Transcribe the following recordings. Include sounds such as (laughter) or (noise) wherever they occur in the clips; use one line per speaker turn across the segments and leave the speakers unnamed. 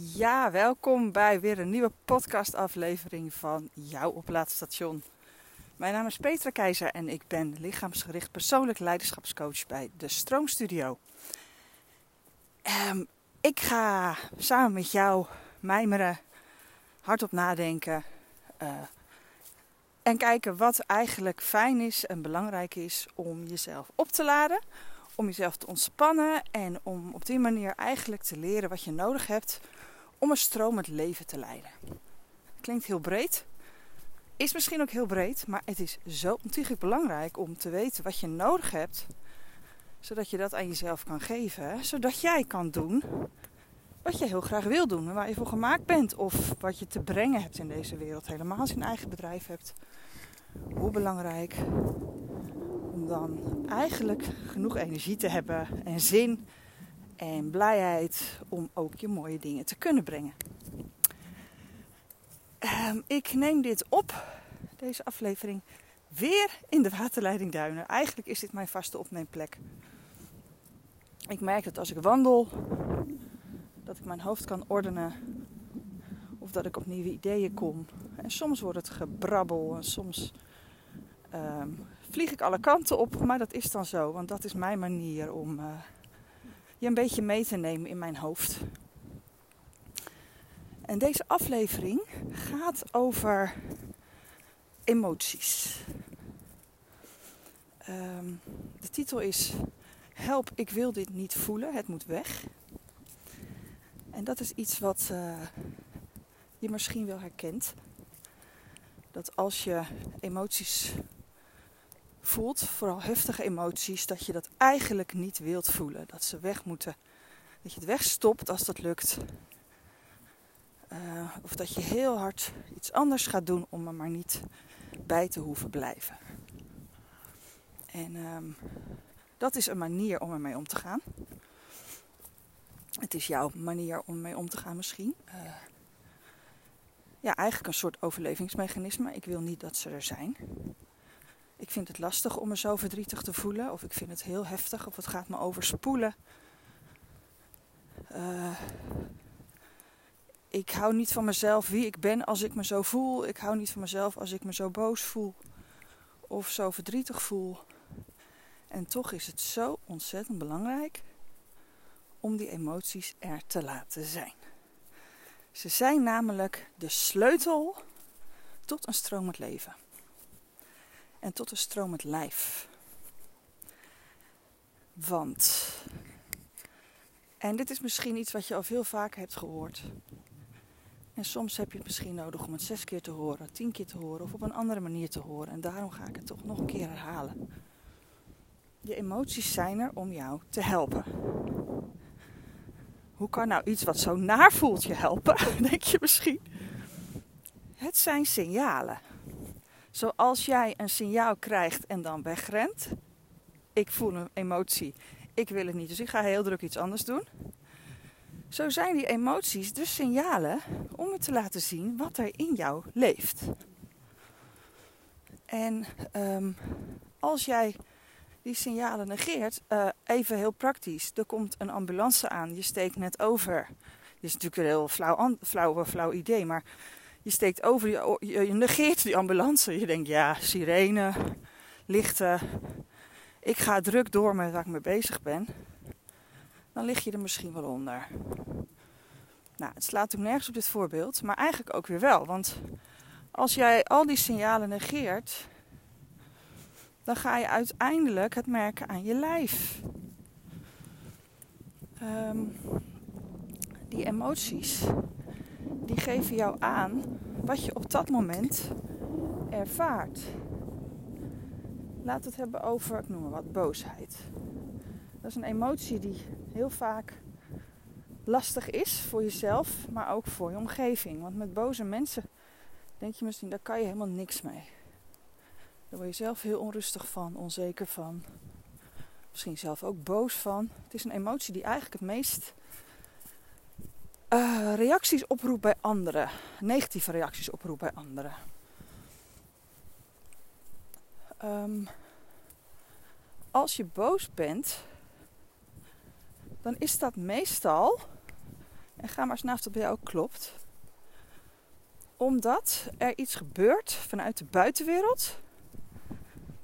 Ja, welkom bij weer een nieuwe podcastaflevering van jouw oplaadstation. Mijn naam is Petra Keizer en ik ben lichaamsgericht persoonlijk leiderschapscoach bij de Stroomstudio. Um, ik ga samen met jou mijmeren, hardop nadenken uh, en kijken wat eigenlijk fijn is en belangrijk is om jezelf op te laden, om jezelf te ontspannen en om op die manier eigenlijk te leren wat je nodig hebt om een stromend leven te leiden. Klinkt heel breed. Is misschien ook heel breed, maar het is zo ontiegelijk belangrijk om te weten wat je nodig hebt, zodat je dat aan jezelf kan geven, zodat jij kan doen wat je heel graag wil doen en waar je voor gemaakt bent, of wat je te brengen hebt in deze wereld, helemaal als je een eigen bedrijf hebt. Hoe belangrijk om dan eigenlijk genoeg energie te hebben en zin en blijheid om ook je mooie dingen te kunnen brengen. Um, ik neem dit op, deze aflevering, weer in de waterleiding Duinen. Eigenlijk is dit mijn vaste opneemplek. Ik merk dat als ik wandel, dat ik mijn hoofd kan ordenen. Of dat ik op nieuwe ideeën kom. En soms wordt het gebrabbel en soms um, vlieg ik alle kanten op. Maar dat is dan zo, want dat is mijn manier om... Uh, je een beetje mee te nemen in mijn hoofd. En deze aflevering gaat over emoties. Um, de titel is Help, ik wil dit niet voelen, het moet weg. En dat is iets wat uh, je misschien wel herkent. Dat als je emoties voelt, vooral heftige emoties, dat je dat eigenlijk niet wilt voelen. Dat ze weg moeten. Dat je het wegstopt als dat lukt. Uh, of dat je heel hard iets anders gaat doen om er maar niet bij te hoeven blijven. En um, dat is een manier om ermee om te gaan. Het is jouw manier om ermee om te gaan misschien. Uh, ja, eigenlijk een soort overlevingsmechanisme. Ik wil niet dat ze er zijn. Ik vind het lastig om me zo verdrietig te voelen. Of ik vind het heel heftig. Of het gaat me overspoelen. Uh, ik hou niet van mezelf wie ik ben als ik me zo voel. Ik hou niet van mezelf als ik me zo boos voel. Of zo verdrietig voel. En toch is het zo ontzettend belangrijk om die emoties er te laten zijn. Ze zijn namelijk de sleutel tot een stromend leven en tot een stromend lijf. Want, en dit is misschien iets wat je al veel vaker hebt gehoord. En soms heb je het misschien nodig om het zes keer te horen, tien keer te horen of op een andere manier te horen. En daarom ga ik het toch nog een keer herhalen. Je emoties zijn er om jou te helpen. Hoe kan nou iets wat zo naar voelt je helpen? (laughs) Denk je misschien. Het zijn signalen. Zoals jij een signaal krijgt en dan wegrent. Ik voel een emotie. Ik wil het niet, dus ik ga heel druk iets anders doen. Zo zijn die emoties dus signalen om je te laten zien wat er in jou leeft. En um, als jij die signalen negeert, uh, even heel praktisch. Er komt een ambulance aan, je steekt net over. Dit is natuurlijk een heel flauw, flauw, flauw idee, maar je steekt over, je, negeert die ambulance. Je denkt, ja, sirene, lichten. Ik ga druk door met waar ik mee bezig ben. Dan lig je er misschien wel onder. Nou, het slaat ook nergens op dit voorbeeld, maar eigenlijk ook weer wel. Want als jij al die signalen negeert, dan ga je uiteindelijk het merken aan je lijf. Um, die emoties, die geven jou aan wat je op dat moment ervaart. Laat het hebben over, ik noem maar wat, boosheid. Dat is een emotie die heel vaak lastig is voor jezelf, maar ook voor je omgeving. Want met boze mensen denk je misschien, daar kan je helemaal niks mee. Daar word je zelf heel onrustig van, onzeker van. Misschien zelf ook boos van. Het is een emotie die eigenlijk het meest uh, reacties oproept bij anderen. Negatieve reacties oproept bij anderen. Um, als je boos bent, dan is dat meestal, en Ga maar eens na of dat bij jou ook klopt. Omdat er iets gebeurt vanuit de buitenwereld.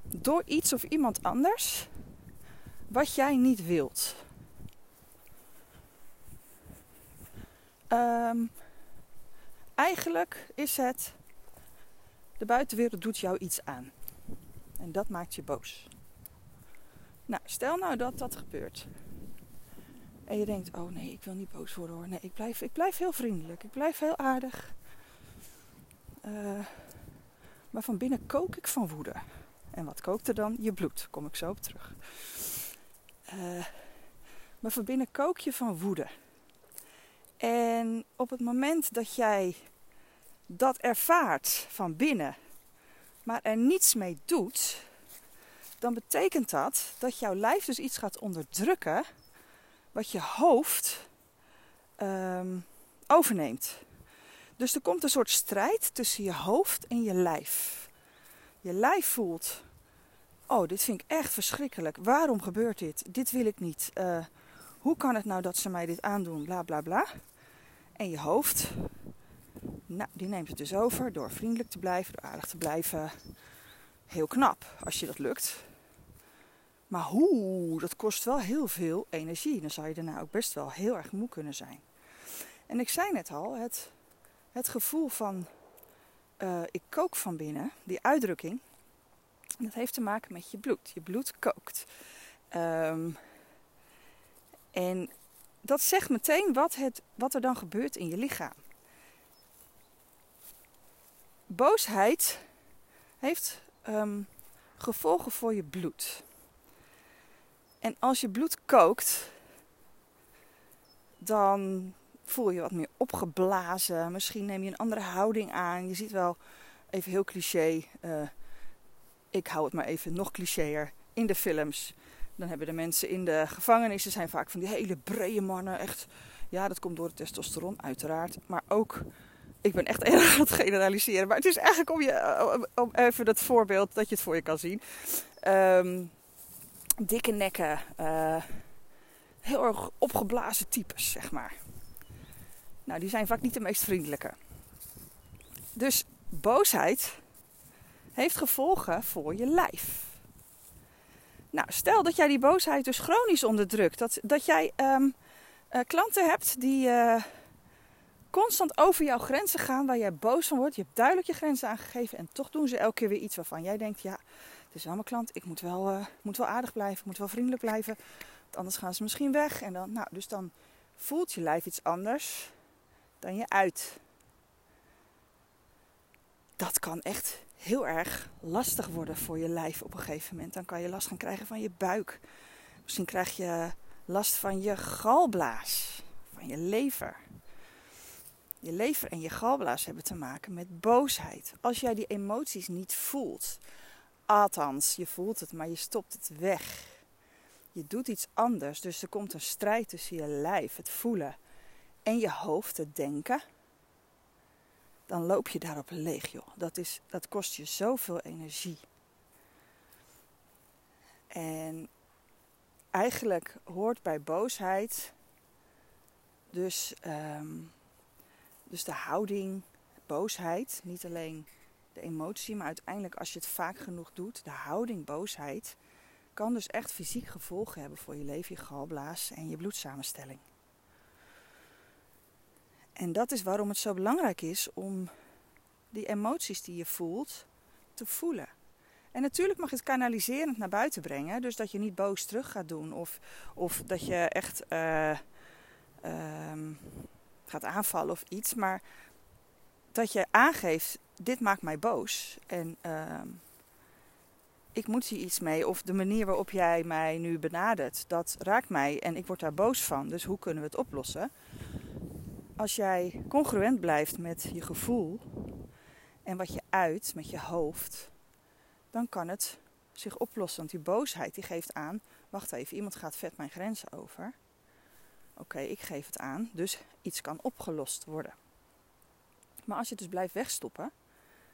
Door iets of iemand anders. Wat jij niet wilt. Um, eigenlijk is het. De buitenwereld doet jou iets aan. En dat maakt je boos. Nou, stel nou dat dat gebeurt. En je denkt, oh nee, ik wil niet boos worden hoor. Nee, ik blijf, ik blijf heel vriendelijk. Ik blijf heel aardig. Uh, maar van binnen kook ik van woede. En wat kookt er dan? Je bloed. Kom ik zo op terug. Uh, maar van binnen kook je van woede. En op het moment dat jij dat ervaart van binnen, maar er niets mee doet, dan betekent dat dat jouw lijf dus iets gaat onderdrukken wat je hoofd um, overneemt. Dus er komt een soort strijd tussen je hoofd en je lijf. Je lijf voelt: Oh, dit vind ik echt verschrikkelijk. Waarom gebeurt dit? Dit wil ik niet. Uh, hoe kan het nou dat ze mij dit aandoen? Bla bla bla. En je hoofd, nou, die neemt het dus over door vriendelijk te blijven, door aardig te blijven. Heel knap als je dat lukt. Maar hoe, dat kost wel heel veel energie. Dan zou je daarna ook best wel heel erg moe kunnen zijn. En ik zei net al, het, het gevoel van uh, ik kook van binnen, die uitdrukking, dat heeft te maken met je bloed. Je bloed kookt. Um, en dat zegt meteen wat, het, wat er dan gebeurt in je lichaam. Boosheid heeft um, gevolgen voor je bloed. En als je bloed kookt, dan voel je wat meer opgeblazen. Misschien neem je een andere houding aan. Je ziet wel, even heel cliché, uh, ik hou het maar even nog clichéer, in de films dan hebben de mensen in de gevangenissen zijn vaak van die hele brede mannen. Echt, ja, dat komt door het testosteron, uiteraard. Maar ook, ik ben echt (laughs) erg aan het generaliseren. Maar het is eigenlijk om je, om even dat voorbeeld dat je het voor je kan zien. Um, dikke nekken, uh, heel erg opgeblazen types, zeg maar. Nou, die zijn vaak niet de meest vriendelijke. Dus boosheid heeft gevolgen voor je lijf. Nou, stel dat jij die boosheid dus chronisch onderdrukt. Dat, dat jij um, uh, klanten hebt die uh, constant over jouw grenzen gaan, waar jij boos van wordt. Je hebt duidelijk je grenzen aangegeven en toch doen ze elke keer weer iets waarvan jij denkt: ja, het is wel mijn klant, ik moet wel, uh, moet wel aardig blijven, ik moet wel vriendelijk blijven. Anders gaan ze misschien weg. En dan, nou, dus dan voelt je lijf iets anders dan je uit. Dat kan echt heel erg lastig worden voor je lijf op een gegeven moment. Dan kan je last gaan krijgen van je buik. Misschien krijg je last van je galblaas, van je lever. Je lever en je galblaas hebben te maken met boosheid. Als jij die emoties niet voelt, althans, je voelt het, maar je stopt het weg. Je doet iets anders, dus er komt een strijd tussen je lijf, het voelen, en je hoofd, het denken dan loop je daarop leeg, joh. Dat, is, dat kost je zoveel energie. En eigenlijk hoort bij boosheid dus, um, dus de houding, boosheid, niet alleen de emotie, maar uiteindelijk als je het vaak genoeg doet, de houding boosheid, kan dus echt fysiek gevolgen hebben voor je leven, je galblaas en je bloedsamenstelling. En dat is waarom het zo belangrijk is om die emoties die je voelt te voelen. En natuurlijk mag je het kanaliserend naar buiten brengen. Dus dat je niet boos terug gaat doen. Of, of dat je echt uh, uh, gaat aanvallen of iets. Maar dat je aangeeft, dit maakt mij boos. En uh, ik moet hier iets mee. Of de manier waarop jij mij nu benadert, dat raakt mij. En ik word daar boos van. Dus hoe kunnen we het oplossen? Als jij congruent blijft met je gevoel en wat je uit met je hoofd, dan kan het zich oplossen. Want die boosheid die geeft aan, wacht even, iemand gaat vet mijn grenzen over. Oké, ik geef het aan, dus iets kan opgelost worden. Maar als je het dus blijft wegstoppen,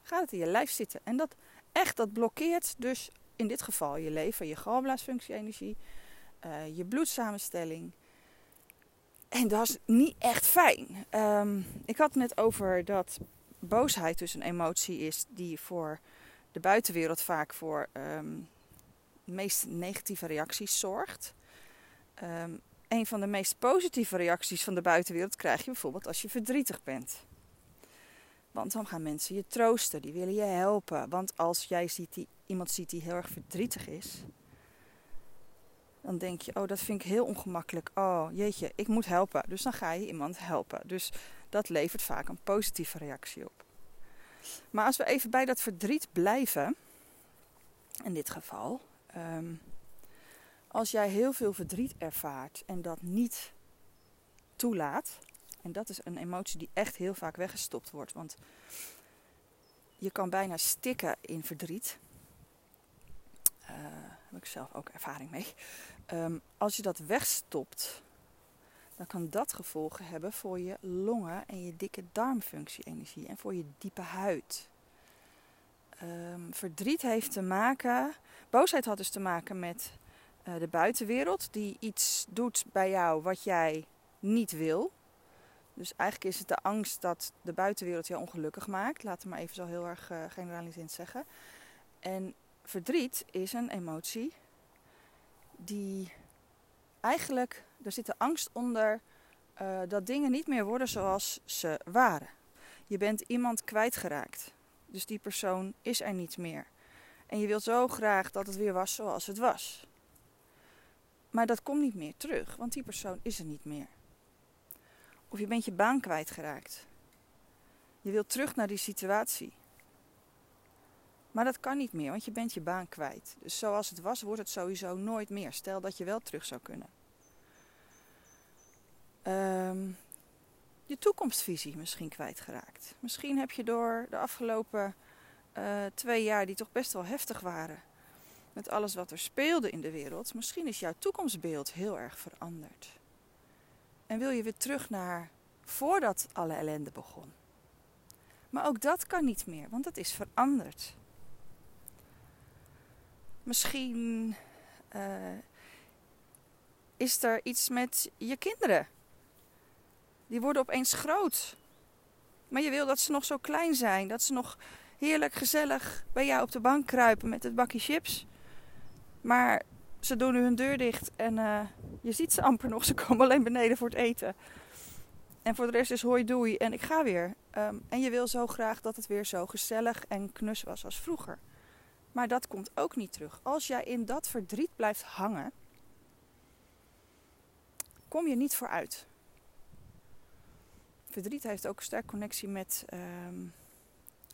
gaat het in je lijf zitten. En dat echt, dat blokkeert dus in dit geval je lever, je galblaasfunctie-energie, uh, je bloedsamenstelling, En dat is niet echt fijn. Ehm, ik had het net over dat boosheid dus een emotie is die voor de buitenwereld vaak voor um, de meest negatieve reacties zorgt. Um, een van de meest positieve reacties van de buitenwereld krijg je bijvoorbeeld als je verdrietig bent. Want dan gaan mensen je troosten, die willen je helpen. Want als jij ziet die, iemand ziet die heel erg verdrietig is, dan denk je, oh dat vind ik heel ongemakkelijk. Oh jeetje, ik moet helpen. Dus dan ga je iemand helpen. Dus dat levert vaak een positieve reactie op. Maar als we even bij dat verdriet blijven, in dit geval, um, als jij heel veel verdriet ervaart en dat niet toelaat, en dat is een emotie die echt heel vaak weggestopt wordt, want je kan bijna stikken in verdriet. Daar heb ik zelf ook ervaring mee. Um, als je dat wegstopt, dan kan dat gevolgen hebben voor je longen en je dikke darmfunctie-energie en voor je diepe huid. Um, verdriet heeft te maken, boosheid had dus te maken met uh, de buitenwereld die iets doet bij jou wat jij niet wil. Dus eigenlijk is het de angst dat de buitenwereld je ongelukkig maakt. Laat het maar even zo heel erg uh, zeggen. En verdriet is een emotie die eigenlijk, er zit de angst onder uh, dat dingen niet meer worden zoals ze waren. Je bent iemand kwijtgeraakt. Dus die persoon is er niet meer. En je wilt zo graag dat het weer was zoals het was. Maar dat komt niet meer terug, want die persoon is er niet meer. Of je bent je baan kwijtgeraakt. Je wilt terug naar die situatie. Maar dat kan niet meer, want je bent je baan kwijt. Dus zoals het was, wordt het sowieso nooit meer. Stel dat je wel terug zou kunnen. Um, je toekomstvisie misschien kwijtgeraakt. Misschien heb je door de afgelopen uh, twee jaar, die toch best wel heftig waren, met alles wat er speelde in de wereld, misschien is jouw toekomstbeeld heel erg veranderd. En wil je weer terug naar voordat alle ellende begon. Maar ook dat kan niet meer, want het is veranderd. Misschien uh, is er iets met je kinderen. Die worden opeens groot. Maar je wil dat ze nog zo klein zijn. Dat ze nog heerlijk gezellig bij jou op de bank kruipen met het bakje chips. Maar ze doen nu hun deur dicht en uh, je ziet ze amper nog. Ze komen alleen beneden voor het eten. En voor de rest is hoi doei en ik ga weer. Um, en je wil zo graag dat het weer zo gezellig en knus was als vroeger. Maar dat komt ook niet terug. Als jij in dat verdriet blijft hangen, kom je niet vooruit. Verdriet heeft ook een sterke connectie met um,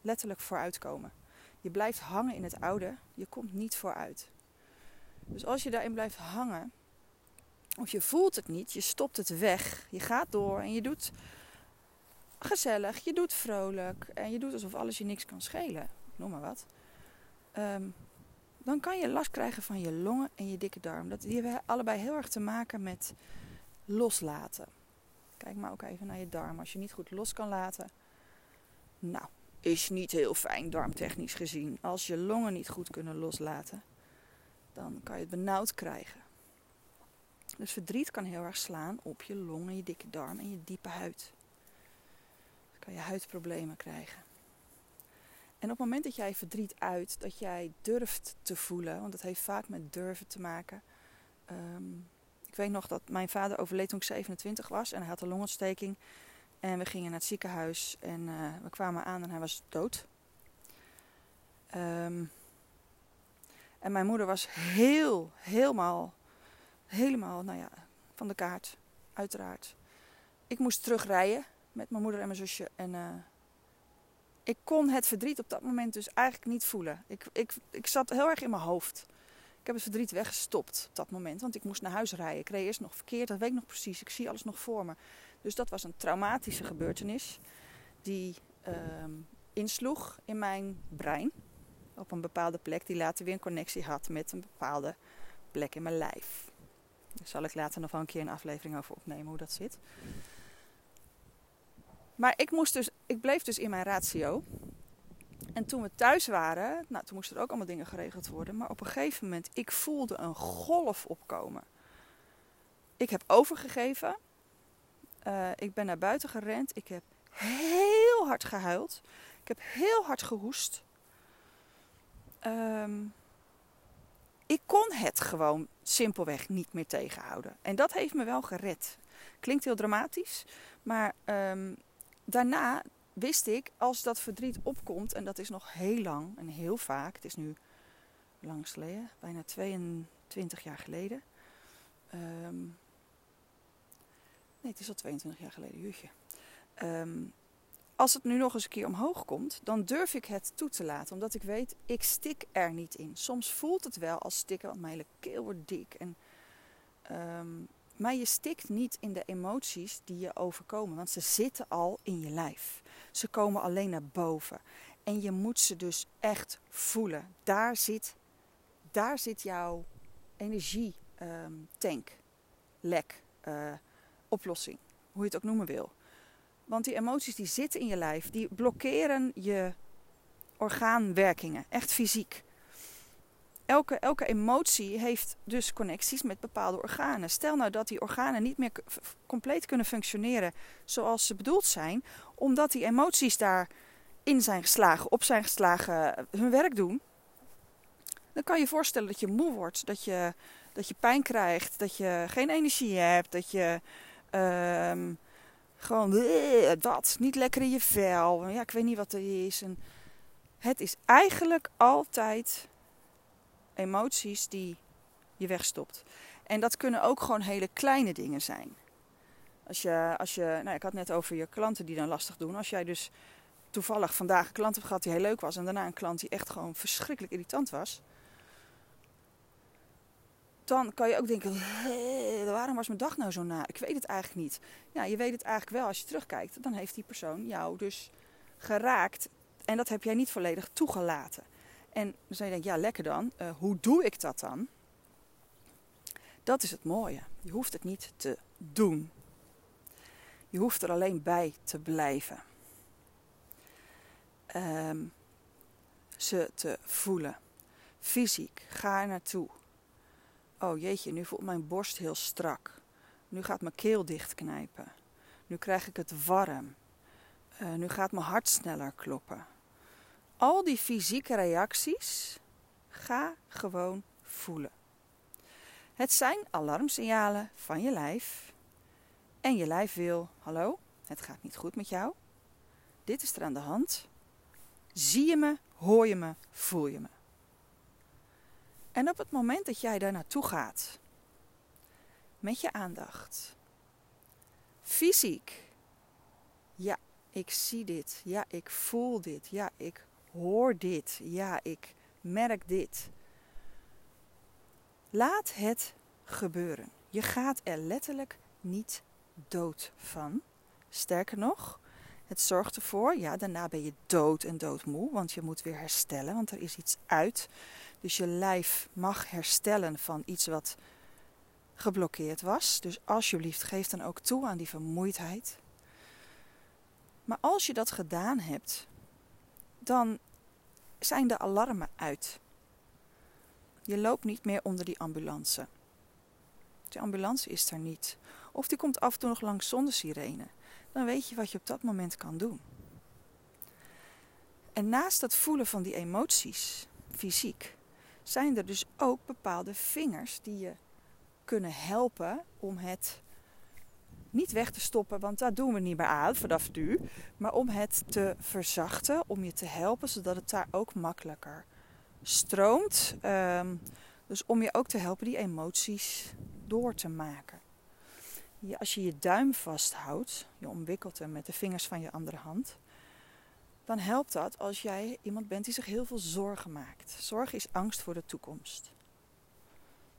letterlijk vooruitkomen. Je blijft hangen in het oude, je komt niet vooruit. Dus als je daarin blijft hangen, of je voelt het niet, je stopt het weg, je gaat door en je doet gezellig, je doet vrolijk en je doet alsof alles je niks kan schelen, noem maar wat. Um, dan kan je last krijgen van je longen en je dikke darm. Dat, die hebben allebei heel erg te maken met loslaten. Kijk maar ook even naar je darm. Als je niet goed los kan laten, nou, is niet heel fijn darmtechnisch gezien. Als je longen niet goed kunnen loslaten, dan kan je het benauwd krijgen. Dus verdriet kan heel erg slaan op je longen, je dikke darm en je diepe huid. Dan kan je huidproblemen krijgen. En op het moment dat jij verdriet uit, dat jij durft te voelen, want dat heeft vaak met durven te maken. Um, ik weet nog dat mijn vader overleed toen ik 27 was en hij had een longontsteking. En we gingen naar het ziekenhuis en uh, we kwamen aan en hij was dood. Um, en mijn moeder was heel, helemaal, helemaal, nou ja, van de kaart, uiteraard. Ik moest terugrijden met mijn moeder en mijn zusje. En uh, ik kon het verdriet op dat moment dus eigenlijk niet voelen. Ik, ik, ik zat heel erg in mijn hoofd. Ik heb het verdriet weggestopt op dat moment, want ik moest naar huis rijden. Ik reed eerst nog verkeerd, dat weet ik nog precies. Ik zie alles nog voor me. Dus dat was een traumatische gebeurtenis die uh, insloeg in mijn brein op een bepaalde plek die later weer een connectie had met een bepaalde plek in mijn lijf. Daar zal ik later nog wel een keer een aflevering over opnemen hoe dat zit. Maar ik, moest dus, ik bleef dus in mijn ratio. En toen we thuis waren, nou, toen moesten er ook allemaal dingen geregeld worden. Maar op een gegeven moment, ik voelde een golf opkomen. Ik heb overgegeven. Uh, ik ben naar buiten gerend. Ik heb heel hard gehuild. Ik heb heel hard gehoest. Um, ik kon het gewoon simpelweg niet meer tegenhouden. En dat heeft me wel gered. Klinkt heel dramatisch, maar um, daarna wist ik, als dat verdriet opkomt, en dat is nog heel lang en heel vaak, het is nu lang geleden, bijna 22 jaar geleden. Um, nee, het is al 22 jaar geleden, jutje. Um, als het nu nog eens een keer omhoog komt, dan durf ik het toe te laten. Omdat ik weet, ik stik er niet in. Soms voelt het wel als stikken, want mijn hele keel wordt dik. En, um, maar je stikt niet in de emoties die je overkomen. Want ze zitten al in je lijf. Ze komen alleen naar boven. En je moet ze dus echt voelen. Daar zit, daar zit jouw energietank, um, lek, uh, oplossing. Hoe je het ook noemen wil. Want die emoties die zitten in je lijf, die blokkeren je orgaanwerkingen, echt fysiek. Elke, elke emotie heeft dus connecties met bepaalde organen. Stel nou dat die organen niet meer compleet kunnen functioneren zoals ze bedoeld zijn, omdat die emoties daarin zijn geslagen, op zijn geslagen, hun werk doen. Dan kan je voorstellen dat je moe wordt, dat je, dat je pijn krijgt, dat je geen energie hebt, dat je uh, gewoon uh, dat, niet lekker in je vel. Ja, ik weet niet wat er is. Het is eigenlijk altijd emoties die je wegstopt. En dat kunnen ook gewoon hele kleine dingen zijn. Als je, als je, nou, ik had net over je klanten die dan lastig doen. Als jij dus toevallig vandaag een klant hebt gehad die heel leuk was en daarna een klant die echt gewoon verschrikkelijk irritant was dan kan je ook denken, waarom was mijn dag nou zo na? Ik weet het eigenlijk niet. Ja, je weet het eigenlijk wel als je terugkijkt. Dan heeft die persoon jou dus geraakt. En dat heb jij niet volledig toegelaten. En dan zou je denken, ja lekker dan. Uh, hoe doe ik dat dan? Dat is het mooie. Je hoeft het niet te doen. Je hoeft er alleen bij te blijven. Um, ze te voelen. Fysiek. Ga er naartoe. Oh jeetje, nu voelt mijn borst heel strak. Nu gaat mijn keel dichtknijpen. Nu krijg ik het warm. Uh, nu gaat mijn hart sneller kloppen. Al die fysieke reacties, ga gewoon voelen. Het zijn alarmsignalen van je lijf. En je lijf wil, hallo, het gaat niet goed met jou. Dit is er aan de hand. Zie je me, hoor je me, voel je me. En op het moment dat jij daar naartoe gaat, met je aandacht, fysiek, ja, ik zie dit, ja, ik voel dit, ja, ik hoor dit, ja, ik merk dit. Laat het gebeuren. Je gaat er letterlijk niet dood van. Sterker nog, het zorgt ervoor, ja, daarna ben je dood en doodmoe, want je moet weer herstellen, want er is iets uit. Dus je lijf mag herstellen van iets wat geblokkeerd was. Dus alsjeblieft, geef dan ook toe aan die vermoeidheid. Maar als je dat gedaan hebt, dan zijn de alarmen uit. Je loopt niet meer onder die ambulance. Die ambulance is er niet. Of die komt af en toe nog langs zonder sirene. Dan weet je wat je op dat moment kan doen. En naast het voelen van die emoties, fysiek, zijn er dus ook bepaalde vingers die je kunnen helpen om het niet weg te stoppen, want daar doen we niet meer aan vanaf nu. Maar om het te verzachten, om je te helpen, zodat het daar ook makkelijker stroomt. Um, dus om je ook te helpen die emoties door te maken. Je, als je je duim vasthoudt, je omwikkelt hem met de vingers van je andere hand, dan helpt dat als jij iemand bent die zich heel veel zorgen maakt. Zorg is angst voor de toekomst.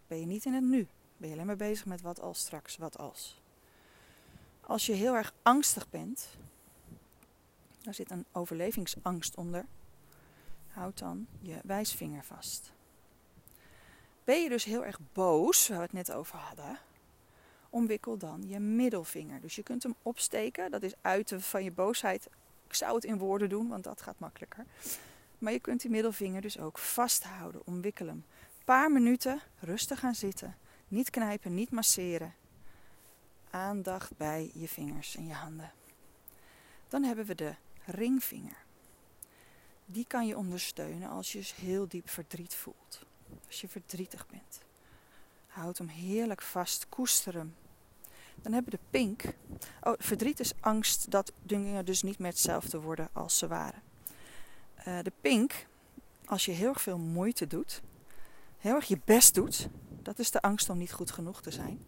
Ben je niet in het nu? Ben je alleen maar bezig met wat als straks, wat als? Als je heel erg angstig bent, daar zit een overlevingsangst onder, houd dan je wijsvinger vast. Ben je dus heel erg boos, waar we het net over hadden, omwikkel dan je middelvinger. Dus je kunt hem opsteken, dat is uiten van je boosheid ik zou het in woorden doen, want dat gaat makkelijker. Maar je kunt die middelvinger dus ook vasthouden, omwikkel hem. Een paar minuten rustig gaan zitten. Niet knijpen, niet masseren. Aandacht bij je vingers en je handen. Dan hebben we de ringvinger. Die kan je ondersteunen als je heel diep verdriet voelt. Als je verdrietig bent. Houd hem heerlijk vast, koester hem. Dan hebben we de pink. Oh, verdriet is angst dat dingen dus niet meer hetzelfde worden als ze waren. Uh, de pink, als je heel erg veel moeite doet, heel erg je best doet, dat is de angst om niet goed genoeg te zijn,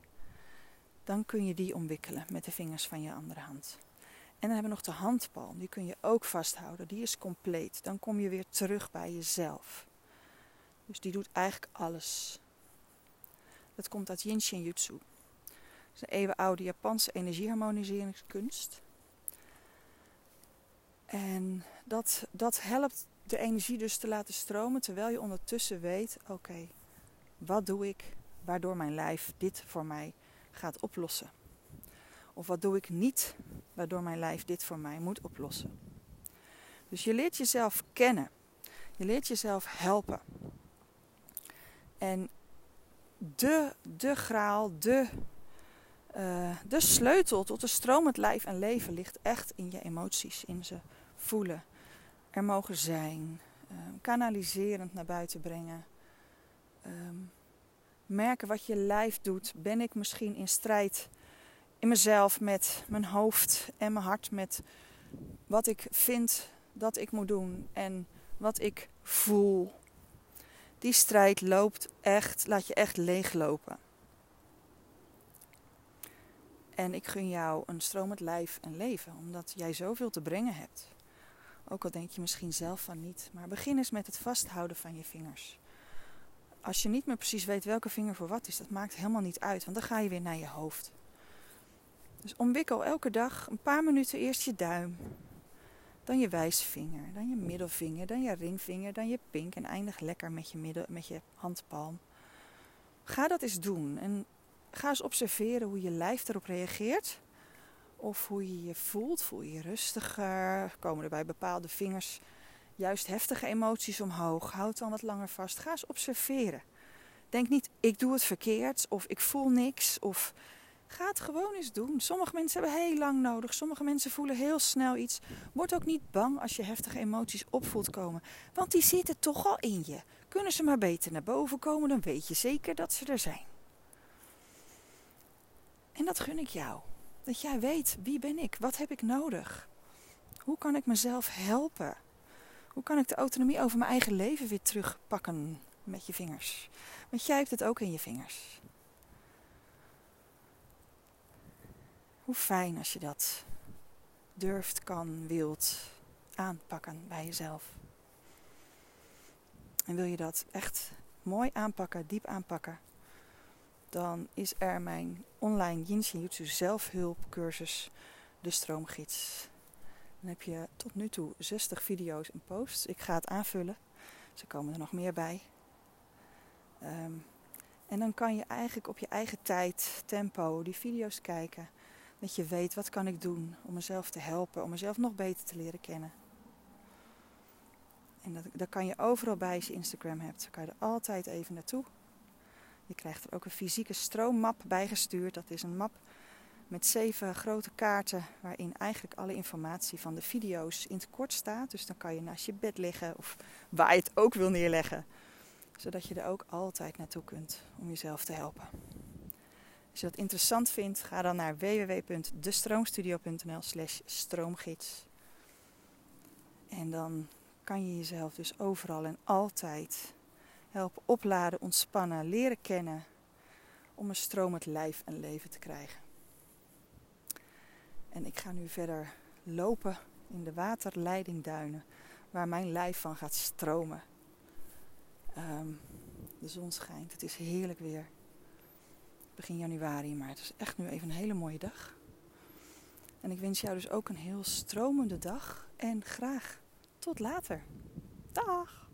dan kun je die omwikkelen met de vingers van je andere hand. En dan hebben we nog de handpalm, die kun je ook vasthouden, die is compleet. Dan kom je weer terug bij jezelf. Dus die doet eigenlijk alles. Dat komt uit Yin Shin Jutsu. Dat is een eeuwenoude Japanse energieharmoniseringskunst. En dat, dat helpt de energie dus te laten stromen terwijl je ondertussen weet: oké, wat doe ik waardoor mijn lijf dit voor mij gaat oplossen? Of wat doe ik niet waardoor mijn lijf dit voor mij moet oplossen? Dus je leert jezelf kennen. Je leert jezelf helpen. En de, de graal, de, uh, de sleutel tot een stromend lijf en leven ligt echt in je emoties, in ze voelen, er mogen zijn, um, kanaliserend naar buiten brengen. Um, merken wat je lijf doet. Ben ik misschien in strijd in mezelf met mijn hoofd en mijn hart, met wat ik vind dat ik moet doen en wat ik voel. Die strijd loopt echt, laat je echt leeglopen. En ik gun jou een stromend lijf en leven, omdat jij zoveel te brengen hebt. Ook al denk je misschien zelf van niet. Maar begin eens met het vasthouden van je vingers. Als je niet meer precies weet welke vinger voor wat is, dat maakt helemaal niet uit, want dan ga je weer naar je hoofd. Dus omwikkel elke dag een paar minuten eerst je duim, dan je wijsvinger, dan je middelvinger, dan je ringvinger, dan je pink en eindig lekker met je, middel, met je handpalm. Ga dat eens doen en ga eens observeren hoe je lijf erop reageert. Of hoe je je voelt. Voel je je rustiger? Komen er bij bepaalde vingers juist heftige emoties omhoog? Houd dan wat langer vast. Ga eens observeren. Denk niet, ik doe het verkeerd of ik voel niks. Of ga het gewoon eens doen. Sommige mensen hebben heel lang nodig. Sommige mensen voelen heel snel iets. Word ook niet bang als je heftige emoties opvoelt komen. Want die zitten toch al in je. Kunnen ze maar beter naar boven komen, dan weet je zeker dat ze er zijn. En dat gun ik jou. Dat jij weet wie ben ik, wat heb ik nodig? Hoe kan ik mezelf helpen? Hoe kan ik de autonomie over mijn eigen leven weer terugpakken met je vingers? Want jij hebt het ook in je vingers. Hoe fijn als je dat durft, kan, wilt aanpakken bij jezelf. En wil je dat echt mooi aanpakken, diep aanpakken, dan is er mijn online Yin Jutsu zelfhulpcursus, de stroomgids. Dan heb je tot nu toe 60 video's en posts. Ik ga het aanvullen. Ze komen er nog meer bij. Um, en dan kan je eigenlijk op je eigen tijd, tempo, die video's kijken. Dat je weet wat kan ik doen om mezelf te helpen, om mezelf nog beter te leren kennen. En dat, dat kan je overal bij als je Instagram hebt. Dan kan je er altijd even naartoe. Je krijgt er ook een fysieke stroommap bijgestuurd. Dat is een map met zeven grote kaarten waarin eigenlijk alle informatie van de video's in het kort staat. Dus dan kan je naast je bed liggen of waar je het ook wil neerleggen. Zodat je er ook altijd naartoe kunt om jezelf te helpen. Als je dat interessant vindt, ga dan naar www.destroomstudio.nl slash stroomgids. En dan kan je jezelf dus overal en altijd helpen opladen, ontspannen, leren kennen om een stromend lijf en leven te krijgen. En ik ga nu verder lopen in de waterleidingduinen waar mijn lijf van gaat stromen. Ehm, de zon schijnt, het is heerlijk weer. Begin januari, maar het is echt nu even een hele mooie dag. En ik wens jou dus ook een heel stromende dag en graag tot later. Dag!